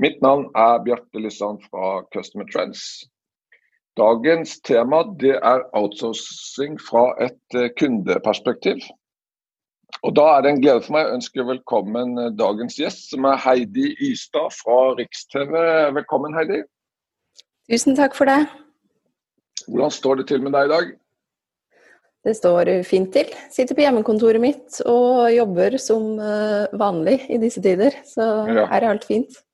Mitt navn er Bjarte Lysand fra Customer Trends. Dagens tema det er outsourcing fra et eh, kundeperspektiv. Og Da er det en glede for meg å ønske velkommen eh, dagens gjest, som er Heidi Ystad fra Rikstv. Velkommen, Heidi. Tusen takk for det. Hvordan står det til med deg i dag? Det står fint til. Sitter på hjemmekontoret mitt og jobber som eh, vanlig i disse tider. Så Ja. her er alt fint.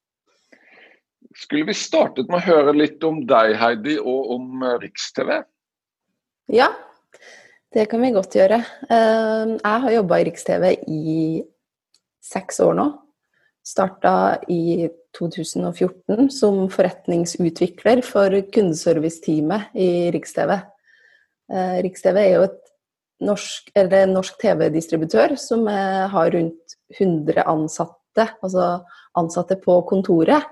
Skulle vi startet med å høre litt om deg, Heidi, og om eh, Rikstv? Ja, det kan vi godt gjøre. Eh, Jeg har jobba i Rikstv i seks år nå. Starta i 2014 som forretningsutvikler for kundeserviceteamet i Rikstv. Eh, Rikstv er jo et norsk, norsk TV-distributør som har rundt 100 ansatte, altså ansatte på kontoret.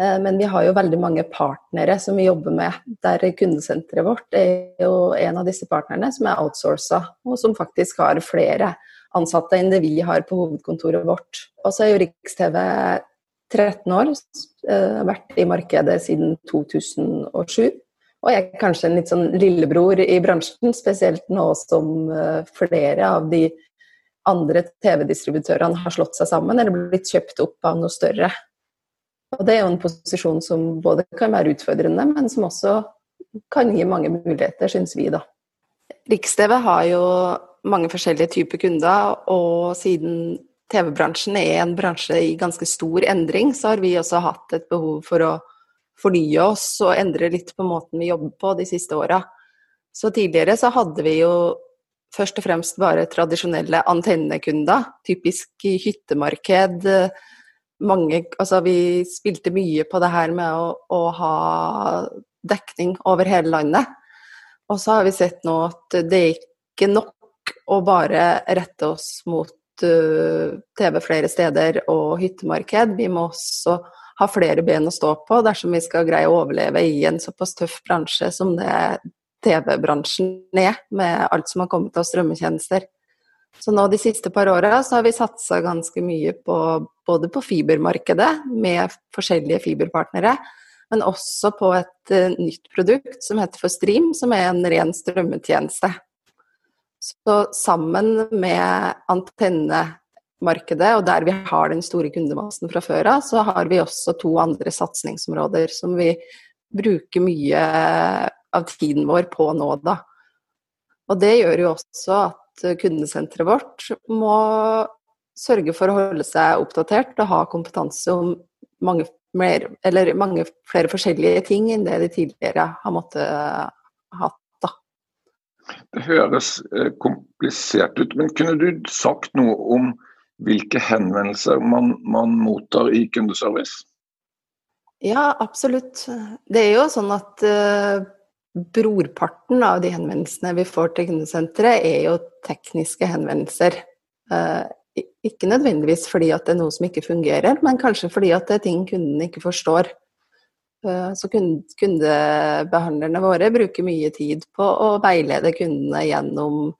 Eh, Men vi har jo veldig mange partnere som vi jobber med. Der kundesenteret vårt er jo en av disse partnerne som er outsourca, og som faktisk har flere ansatte enn det vi har på hovedkontoret vårt. Og så er jo Rikstv 13 år, eh, vært i markedet siden 2007. Og jeg er kanskje en litt sånn lillebror i bransjen, spesielt nå som eh, flere av de andre TV-distributørene har slått seg sammen eller blitt kjøpt opp av noe større. Og det er jo en posisjon som både kan være utfordrende, men som også kan gi mange muligheter, syns vi, da. Riks-TV har jo mange forskjellige typer kunder, og siden TV-bransjen er en bransje i ganske stor endring, så har vi også hatt et behov for å fornye oss og endre litt på måten vi jobber på de siste åra. Så tidligere så hadde vi jo først og fremst bare tradisjonelle antennekunder, typisk hyttemarked. Mange, altså vi spilte mye på det her med å, å ha dekning over hele landet. Og så har vi sett nå at det er ikke nok å bare rette oss mot uh, TV flere steder og hyttemarked. Vi må også ha flere ben å stå på dersom vi skal greie å overleve i en såpass tøff bransje som det TV-bransjen er, med alt som har kommet av strømmetjenester. Så nå de siste par åra så har vi satsa ganske mye på både på fibermarkedet med forskjellige fiberpartnere, men også på et uh, nytt produkt som heter for Stream, som er en ren strømmetjeneste. Så sammen med antennemarkedet, og der vi har den store kundemassen fra før av, så har vi også to andre satsingsområder som vi bruker mye av tiden vår på nå, da. Og det gjør jo også at kundesenteret vårt må sørge for å holde seg oppdatert og ha kompetanse om mange, mer, eller mange flere forskjellige ting enn det de tidligere har måttet hatt. Da. Det høres eh, komplisert ut, men kunne du sagt noe om hvilke henvendelser man, man mottar i kundeservice? Ja, absolutt. Det er jo sånn at uh, brorparten av de henvendelsene vi får til kundesenteret, er jo tekniske henvendelser. Uh, ikke nødvendigvis fordi at det er noe som ikke fungerer, men kanskje fordi at det er ting kunden ikke forstår. Uh, så kundebehandlerne våre bruker mye tid på å veilede kundene gjennom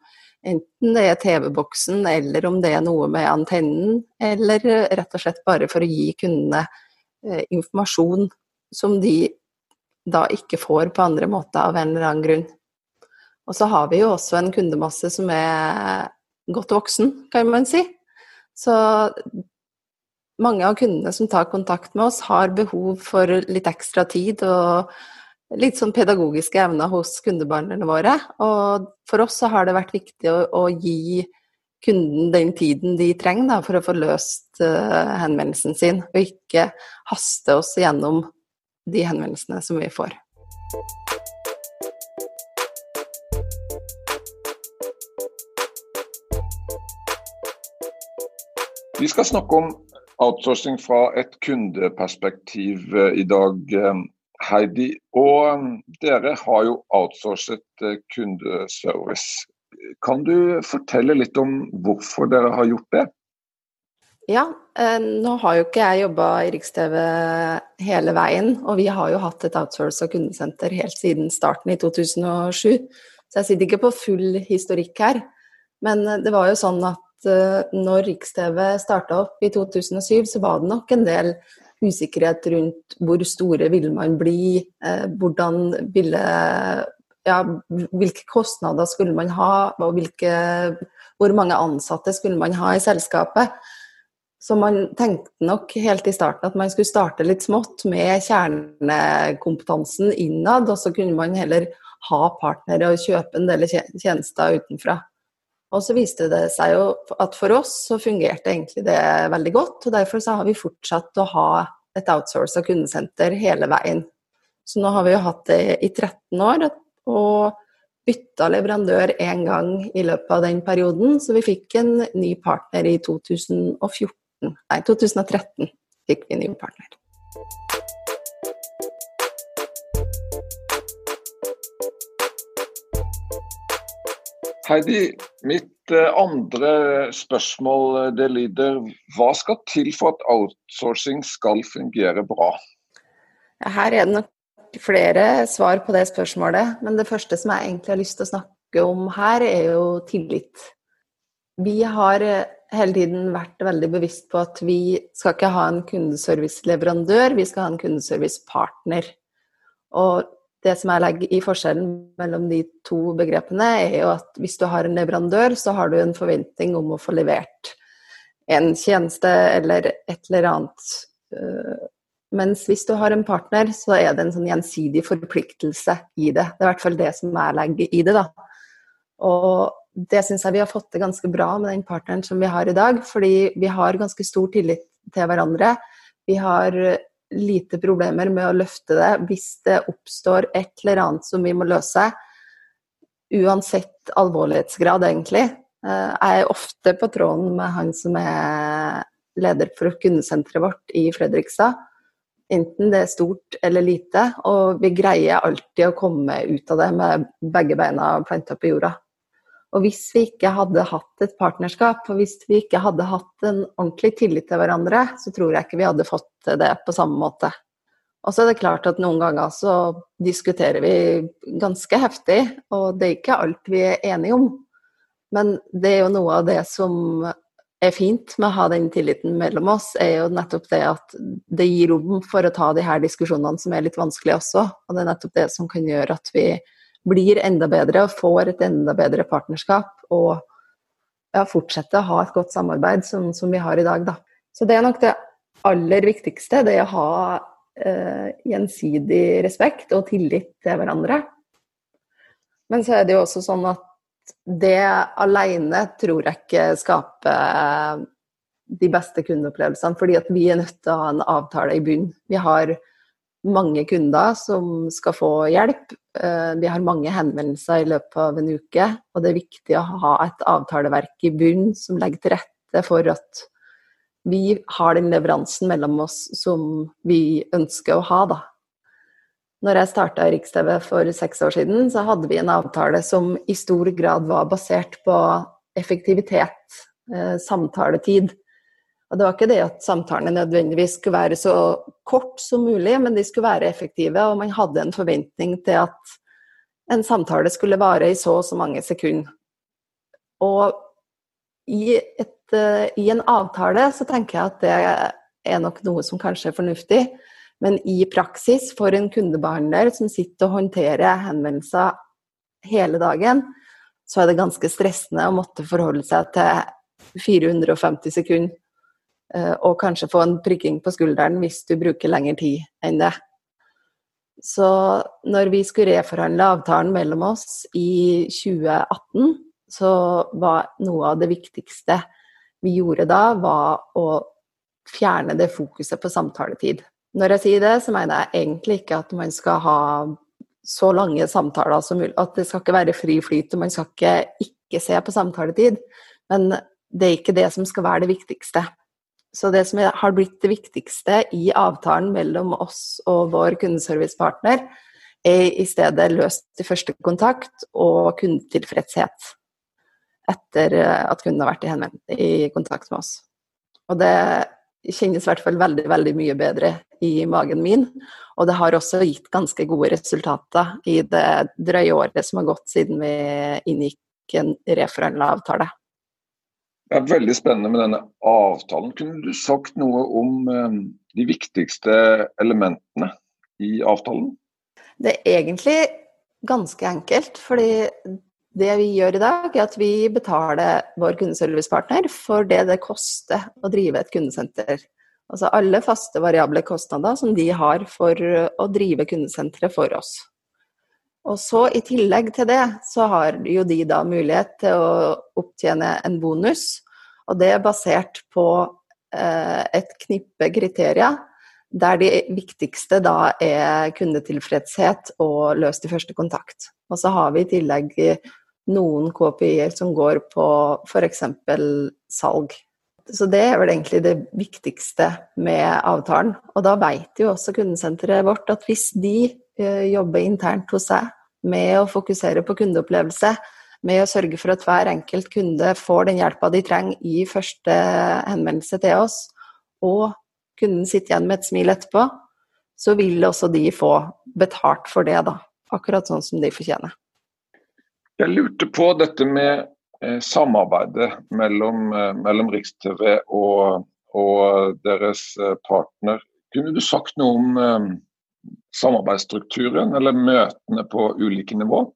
enten det er TV-boksen, eller om det er noe med antennen, eller rett og slett bare for å gi kundene informasjon som de da ikke får på andre måter av en eller annen grunn. Og så har vi jo også en kundemasse som er godt voksen, kan man si. Så mange av kundene som tar kontakt med oss, har behov for litt ekstra tid og litt sånn pedagogiske evner hos kundebarna våre. Og for oss så har det vært viktig å, å gi kunden den tiden de trenger da, for å få løst uh, henvendelsen sin, og ikke haste oss gjennom de henvendelsene som vi får. Vi skal snakke om outsourcing fra et kundeperspektiv eh, i dag, eh, Heidi. Og eh, dere har jo outsourcet kundeservice. Kan du fortelle litt om hvorfor dere har gjort det? Ja, nå har jo ikke jeg jobba i Riks-TV hele veien, og vi har jo hatt et outsourca kundesenter helt siden starten i 2007. Så jeg sitter ikke på full historikk her. Men det var jo sånn at Eh, når Riks-TV starta opp i 2007, så var det nok en del usikkerhet rundt hvor store ville man bli, eh, hvordan ville ja, hvilke kostnader skulle man ha, og hvilke, hvor mange ansatte skulle man ha i selskapet. Så man tenkte nok helt i starten at man skulle starte litt smått med kjernekompetansen innad, og så kunne man heller ha partnere og kjøpe en del tjenester utenfra. Og så viste det seg jo at for oss så fungerte egentlig det veldig godt. og Derfor så har vi fortsatt å ha et outsourca kundesenter hele veien. Så nå har vi jo hatt det i 13 år og bytta leverandør én gang i løpet av den perioden. Så vi fikk en ny partner i 2014. Nei, 2013 fikk vi en ny partner. Heidi, mitt eh, andre spørsmål eh, det lyder hva skal til for at outsourcing skal fungere bra? Her er det nok flere svar på det spørsmålet, men det første som jeg egentlig har lyst til å snakke om her, er jo tillit. Vi har eh, hele tiden vært veldig bevisst på at vi skal ikke ha en kundeserviceleverandør, vi skal ha en kundeservicepartner. Og det som jeg legger i forskjellen mellom de to begrepene, er jo at hvis du har en leverandør, så har du en forventning om å få levert en tjeneste eller et eller annet. Øh, mens hvis du har en partner, så er det en sånn gjensidig forpliktelse i det. Det er i hvert fall det som jeg legger i det, da. Og det syns jeg vi har fått til ganske bra med den partneren som vi har i dag, fordi vi har ganske stor tillit til hverandre. Vi har lite problemer med å løfte det hvis det oppstår et eller annet som vi må løse. Uansett alvorlighetsgrad, egentlig. Eh, jeg er ofte på tråden med han som er leder for kundesenteret vårt i Fredrikstad. Enten det er stort eller lite. Og vi greier alltid å komme ut av det med begge beina planta på jorda. Og hvis vi ikke hadde hatt et partnerskap, og hvis vi ikke hadde hatt en ordentlig tillit til hverandre, så tror jeg ikke vi hadde fått det på samme måte. Og så er det klart at noen ganger så diskuterer vi ganske heftig, og det er ikke alt vi er enige om. Men det er jo noe av det som er fint med å ha den tilliten mellom oss, er jo nettopp det at det gir rom for å ta de her diskusjonene som er litt vanskelige også. Og det er nettopp det som kan gjøre at vi blir enda bedre og får et enda bedre partnerskap. Og ja, fortsette å ha et godt samarbeid som, som, vi har i dag, da. Så det er nok det aller viktigste. Det å ha eh, gjensidig respekt og tillit til hverandre. Men så er det jo også sånn at det alene tror jeg ikke skaper de beste kundeopplevelsene, fordi at vi er nødt til å ha en avtale i bunnen. Vi har mange kunder som skal få hjelp. De vi har mange henvendelser i løpet av en uke, og det er viktig å ha et avtaleverk i bunn som legger til rette for at vi har den leveransen mellom oss som vi ønsker å ha, da. Når jeg starta i Riks-TV for seks år siden, så hadde vi en avtale som i stor grad var basert på effektivitet, eh, samtaletid. Og det var ikke det at samtalene nødvendigvis skulle være så kort som mulig, men de skulle være effektive, og man hadde en forventning til at en samtale skulle vare i så og så mange sekunder. Og i, et, uh, i en avtale så tenker jeg at det er nok noe som kanskje er fornuftig, men i praksis for en kundebehandler som sitter og håndterer henvendelser hele dagen, så er det ganske stressende å måtte forholde seg til 450 sekunder Eh, og kanskje få en prikking på skulderen hvis du bruker lengre tid enn det. Så når vi skulle reforhandle avtalen mellom oss i 2018, så var noe av det viktigste vi gjorde da, var å fjerne det fokuset på samtaletid. Når jeg sier det, så mener jeg egentlig ikke at man skal ha så lange samtaler som mulig. At det skal ikke være fri flyt, og man skal ikke ikke se på samtaletid. Men det er ikke det som skal være det viktigste. Så det som har blitt det viktigste i avtalen mellom oss og vår kundeservicepartner, er i stedet løst til første kontakt og kundetilfredshet etter at kunden har vært i, i kontakt med oss. Og det kjennes i hvert fall veldig, veldig mye bedre i magen min. Og det har også gitt ganske gode resultater i det drøye året som har gått siden vi inngikk en reforhandla avtale. Det er veldig spennende med denne avtalen. Kunne du sagt noe om eh, de viktigste elementene i avtalen? Det er egentlig ganske enkelt. fordi det vi gjør i dag, er at vi betaler vår kundeservicepartner for det det koster å drive et kundesenter. Altså alle faste variable kostnader som de har for å drive kundesenteret for oss. Og så I tillegg til det, så har jo de da mulighet til å opptjene en bonus. Og det er basert på eh, et knippe kriterier, der de viktigste da er kundetilfredshet og løst i første kontakt. Og så har vi i tillegg noen KPI-er som går på f.eks. salg. Så det er vel egentlig det viktigste med avtalen. Og da vet jo også kundesenteret vårt at hvis de eh, jobber internt hos seg med å fokusere på kundeopplevelse, med å sørge for at hver enkelt kunde får den hjelpa de trenger i første henvendelse til oss, og kunden sitter igjen med et smil etterpå, så vil også de få betalt for det, da. Akkurat sånn som de fortjener. Jeg lurte på dette med eh, samarbeidet mellom, eh, mellom Riks-TV og, og, deres eh, partner. Kunne du sagt noe om eh, samarbeidsstrukturen eller møtene på ulike nivå?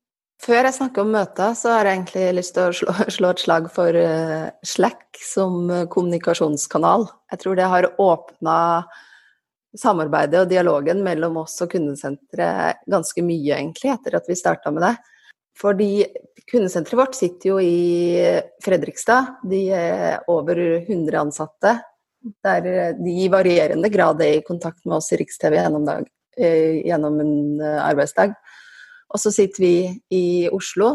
Før jeg snakker om møter, så har jeg egentlig lyst til å slå, slå et slag for uh, Slack som kommunikasjonskanal. Jeg tror det har åpna samarbeidet og dialogen mellom oss og kundesenteret ganske mye, egentlig, etter at vi starta med det. Fordi kundesenteret vårt sitter jo i Fredrikstad. De er over 100 ansatte. Der de i varierende grad er i kontakt med oss i Riks-TV gjennom, eh, gjennom, en eh, arbeidsdag. Og så sitter vi i Oslo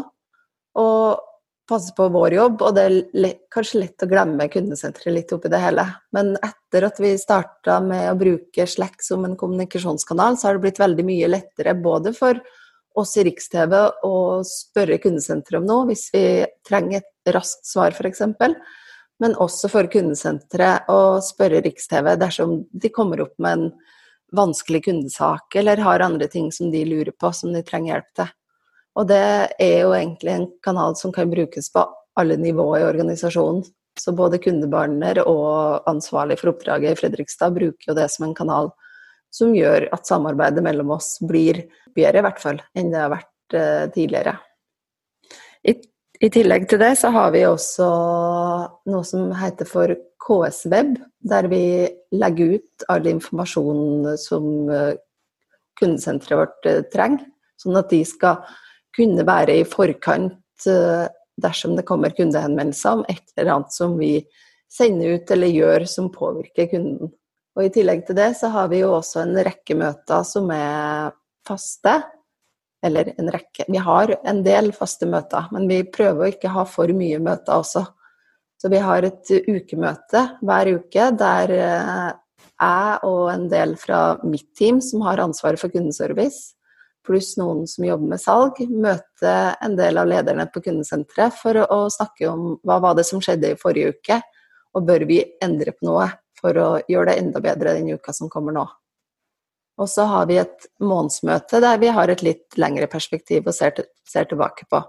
og passer på vår jobb, og det er kanskje lett å glemme kundesenteret litt oppi det hele. Men etter at vi starta med å bruke Slack som en kommunikasjonskanal, så har det blitt veldig mye lettere både for oss i Riks-TV å spørre kundesenteret om noe hvis vi trenger et raskt svar f.eks. Men også for kundesenteret å spørre Riks-TV dersom de kommer opp med en vanskelig kundesak eller har andre ting som de lurer på, som de trenger hjelp til. Og det er jo egentlig en kanal som kan brukes på alle nivåer i organisasjonen. Så både kundebarner og ansvarlig for oppdraget i Fredrikstad bruker jo det som en kanal som gjør at samarbeidet mellom oss blir bedre, i hvert fall, enn det har vært uh, tidligere. I, I, tillegg til det så har vi også noe som heter for KS-web, der vi legger ut all informasjon som uh, kundesenteret vårt uh, trenger, sånn at de skal kunne være i forkant dersom det kommer kundehenvendelser om et eller annet som vi sender ut eller gjør som påvirker kunden. Og I tillegg til det så har vi jo også en rekke møter som er faste. Eller en rekke Vi har en del faste møter, men vi prøver å ikke ha for mye møter også. Så vi har et ukemøte hver uke der eh, jeg og en del fra mitt team som har ansvaret for kundeservice, pluss noen som jobber med salg, møter en del av lederne på kundesenteret for å snakke om hva var det som skjedde i forrige uke, og bør vi endre på noe for å gjøre det enda bedre den uka som kommer nå. Og så har vi et månedsmøte der vi har et litt lengre perspektiv og ser, til, ser, tilbake på.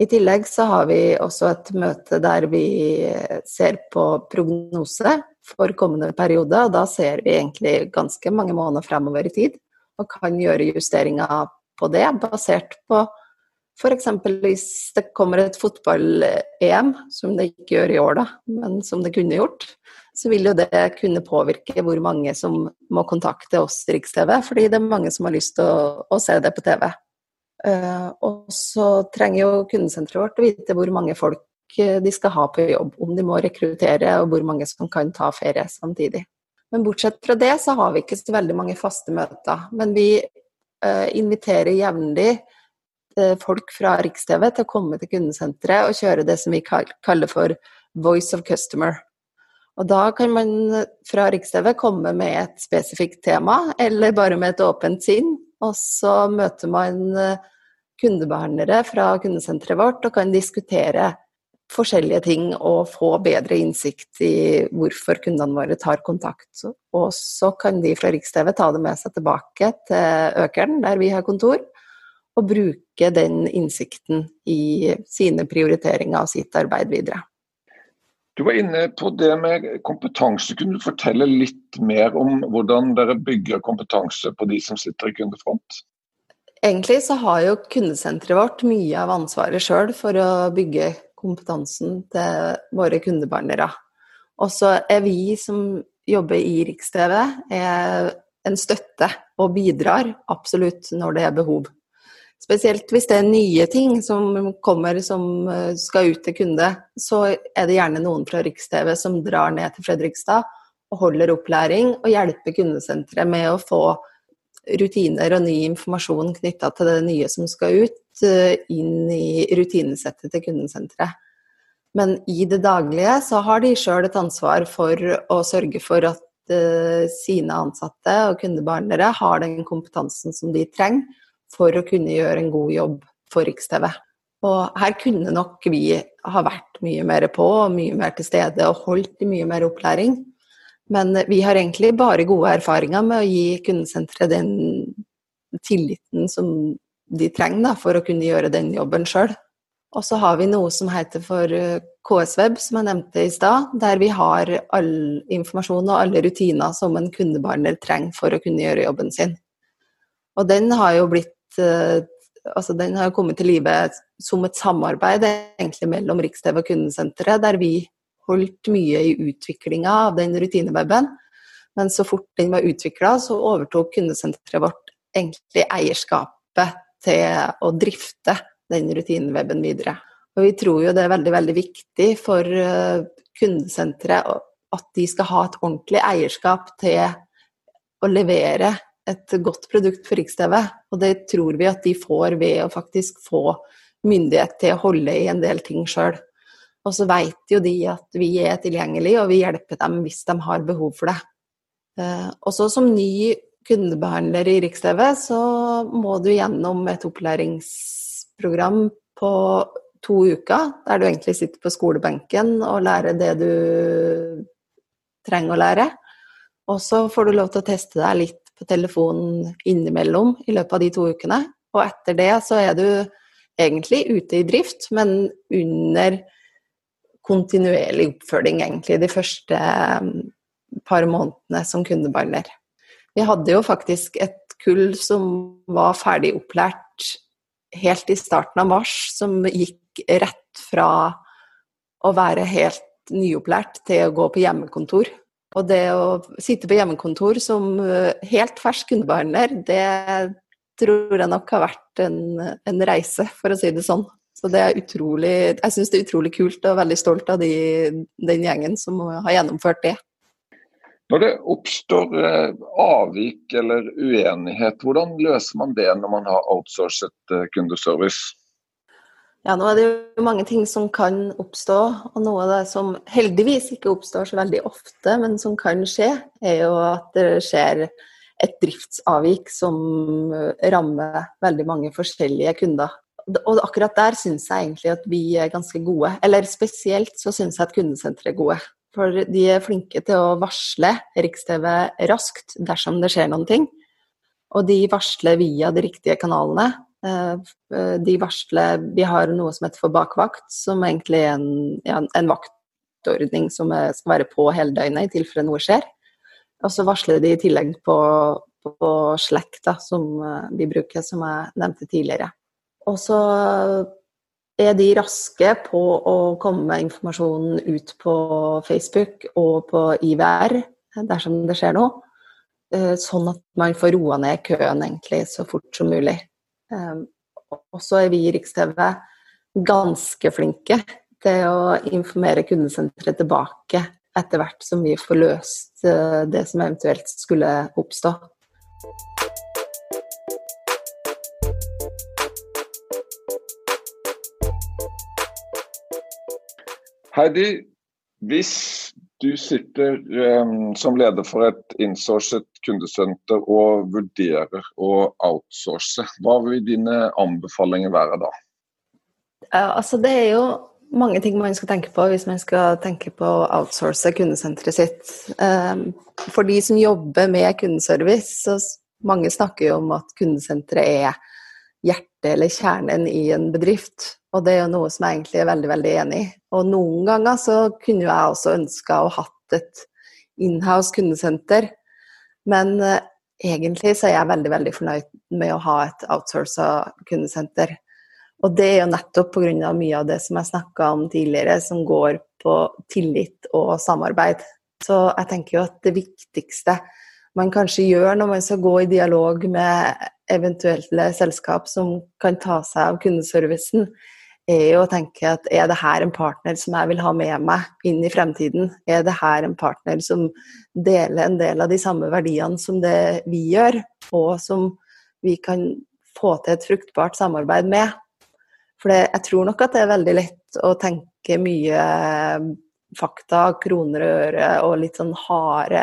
I tillegg så har vi også et møte der vi ser på prognose for kommende periode, og da ser vi egentlig ganske mange måneder fremover i tid, og kan gjøre justeringer på det, basert på F.eks. hvis det kommer et fotball-EM, som det ikke gjør i år, da, men som det kunne gjort, så vil jo det kunne påvirke hvor mange som må kontakte oss i Riks-TV, fordi det er mange som har lyst til å, å se det på TV. Eh, og så trenger jo kundesenteret vårt å vite hvor mange folk eh, de skal ha på jobb, om de må rekruttere, og hvor mange som kan ta ferie samtidig. Men bortsett fra det så har vi ikke så veldig mange faste møter. Men vi uh, inviterer jevnlig folk fra Riks-TV til å komme til kundesenteret og kjøre det som vi kaller for Voice of Customer. Og da kan man fra Riks-TV komme med et spesifikt tema, eller bare med et åpent sinn. Og så møter man kundebehandlere fra kundesenteret vårt og kan diskutere forskjellige ting og få bedre innsikt i hvorfor kundene våre tar kontakt. Og så kan de fra Riks-TV ta det med seg tilbake til Økeren, der vi har kontor, og bruke den innsikten i sine prioriteringer og sitt arbeid videre. Du var inne på det med kompetanse. Kunne du fortelle litt mer om hvordan dere bygger kompetanse på de som sitter i kundefront? Egentlig så har jo kundesenteret vårt mye av ansvaret sjøl for å bygge kompetansen til våre kundebehandlere. Og så er vi som jobber i Riks-TV, en støtte og bidrar absolutt når det er behov. Spesielt hvis det er nye ting som kommer som skal ut til kunde, så er det gjerne noen fra Riks-TV som drar ned til Fredrikstad og holder opplæring og hjelper kundesenteret med å få rutiner og ny informasjon knytta til det nye som skal ut, eh, inn i rutinesettet til kundesenteret. Men i det daglige så har de sjøl et ansvar for å sørge for at uh, sine ansatte og kundebehandlere har den kompetansen som de trenger for å kunne gjøre en god jobb for Riks-TV. Og her kunne nok vi ha vært mye mer på og mye mer til stede og holdt i mye mer opplæring. Men vi har egentlig bare gode erfaringer med å gi kundesenteret den tilliten som de trenger da, for å kunne gjøre den jobben sjøl. Og så har vi noe som heter for eh, KS-web, som jeg nevnte i stad, der vi har all informasjon og alle rutiner som en kundebehandler trenger for å kunne gjøre jobben sin. Og den har jo blitt altså den har kommet til live som et samarbeid egentlig mellom Riks-TV og kundesenteret, der vi holdt mye i utviklinga av den rutinewebben Men så fort den var utvikla, så overtok kundesenteret vårt egentlig eierskapet til å drifte den rutineweben videre. Og vi tror jo det er veldig, veldig viktig for eh, kundesenteret at de skal ha et ordentlig eierskap til å levere et godt produkt for Riks-TV. Og det tror vi at de får ved å faktisk få myndighet til å holde i en del ting sjøl. Og så vet jo de at vi er tilgjengelige, og vi hjelper dem hvis de har behov for det. Og så som ny kundebehandler i Riks-TV, så må du gjennom et opplæringsprogram på to uker, der du egentlig sitter på skolebenken og lærer det du trenger å lære. Og så får du lov til å teste deg litt på telefonen innimellom i løpet av de to ukene. Og etter det så er du egentlig ute i drift, men under kontinuerlig oppfølging, egentlig, de første um, par månedene som kundebehandler. Vi hadde jo faktisk et kull som var ferdig opplært helt i starten av mars, som gikk rett fra å være helt nyopplært til å gå på hjemmekontor. Og det å sitte på hjemmekontor som uh, helt fersk kundebehandler, det tror jeg nok har vært en, en reise, for å si det sånn. Så det er utrolig Jeg syns det er utrolig kult og veldig stolt av de, den gjengen som har gjennomført det. Når det oppstår eh, avvik eller uenighet, hvordan løser man det når man har outsourcet eh, kundeservice? Ja, nå er det jo mange ting som kan oppstå, og noe av det som heldigvis ikke oppstår så veldig ofte, men som kan skje, er jo at det skjer et driftsavvik som rammer veldig mange forskjellige kunder og akkurat der syns jeg egentlig at vi er ganske gode. Eller spesielt så syns jeg at kundesenteret er gode. For de er flinke til å varsle Riks-TV raskt dersom det skjer noen ting. Og de varsler via de riktige kanalene. Eh, de varsler Vi har noe som heter for bakvakt, som egentlig er en, ja, en vaktordning som skal være på hele døgnet i tilfelle noe skjer. Og så varsler de i tillegg på, på Slack, da, som eh, vi bruker, som jeg nevnte tidligere. Og så er de raske på å komme med informasjonen ut på Facebook og på IVR dersom det skjer noe. Eh, sånn at man får roa ned køen egentlig så fort som mulig. Eh, og så er vi i Riks-TV ganske flinke til å informere kundesenteret tilbake etter hvert som vi får løst eh, det som eventuelt skulle oppstå. Heidi, hvis Du sitter um, som leder for et innsourcet kundesenter og vurderer å outsource. Hva vil dine anbefalinger være da? Uh, altså det er jo mange ting man skal tenke på hvis man skal tenke på å outsource kundesenteret sitt. Um, for de som jobber med kundeservice, så mange snakker jo om at kundesenteret er hjertet eller kjernen i en bedrift. Og det er jo noe som jeg egentlig er veldig veldig enig i. Og noen ganger så kunne jeg også ønska å hatt et inhouse kundesenter, men uh, egentlig så er jeg veldig veldig fornøyd med å ha et outsourca kundesenter. Og det er jo nettopp pga. mye av det som jeg snakka om tidligere, som går på tillit og samarbeid. Så jeg tenker jo at det viktigste man kanskje gjør når man skal gå i dialog med eventuelle selskap som kan ta seg av kundeservicen, er jo å tenke at er det her en partner som jeg vil ha med meg inn i fremtiden? Er det her en partner som deler en del av de samme verdiene som det vi gjør, og som vi kan få til et fruktbart samarbeid med? For det, jeg tror nok at det er veldig lett å tenke mye fakta, kroner og øre og litt sånn harde,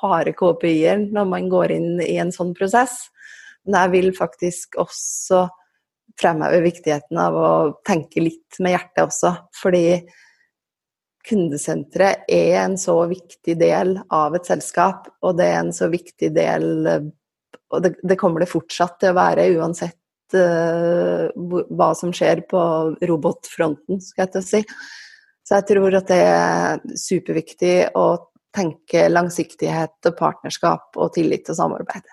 harde KPI-er når man går inn i en sånn prosess. Men jeg vil faktisk også fremheve viktigheten av å tenke litt med hjertet også. Fordi kundesenteret er en så viktig del av et selskap, og det er en så viktig del Og det, det kommer det fortsatt til å være uansett uh, hva som skjer på robotfronten, skal jeg til å si. Så jeg tror at det er superviktig å tenke langsiktighet og partnerskap og tillit og samarbeid.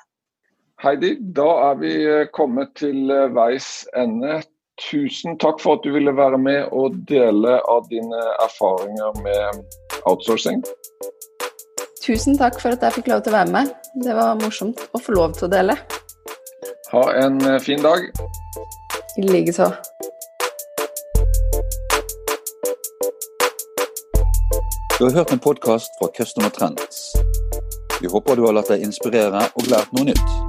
Heidi, da er vi eh, kommet til eh, veis ende. Tusen takk for at du ville være med og dele av dine erfaringer med outsourcing. Tusen takk for at jeg fikk lov til å være med. Det var morsomt å få lov til å dele. Ha en eh, fin dag. I likeså. Du har hørt en podkast fra Customer Trends. Vi håper du har latt deg inspirere og lært noe nytt.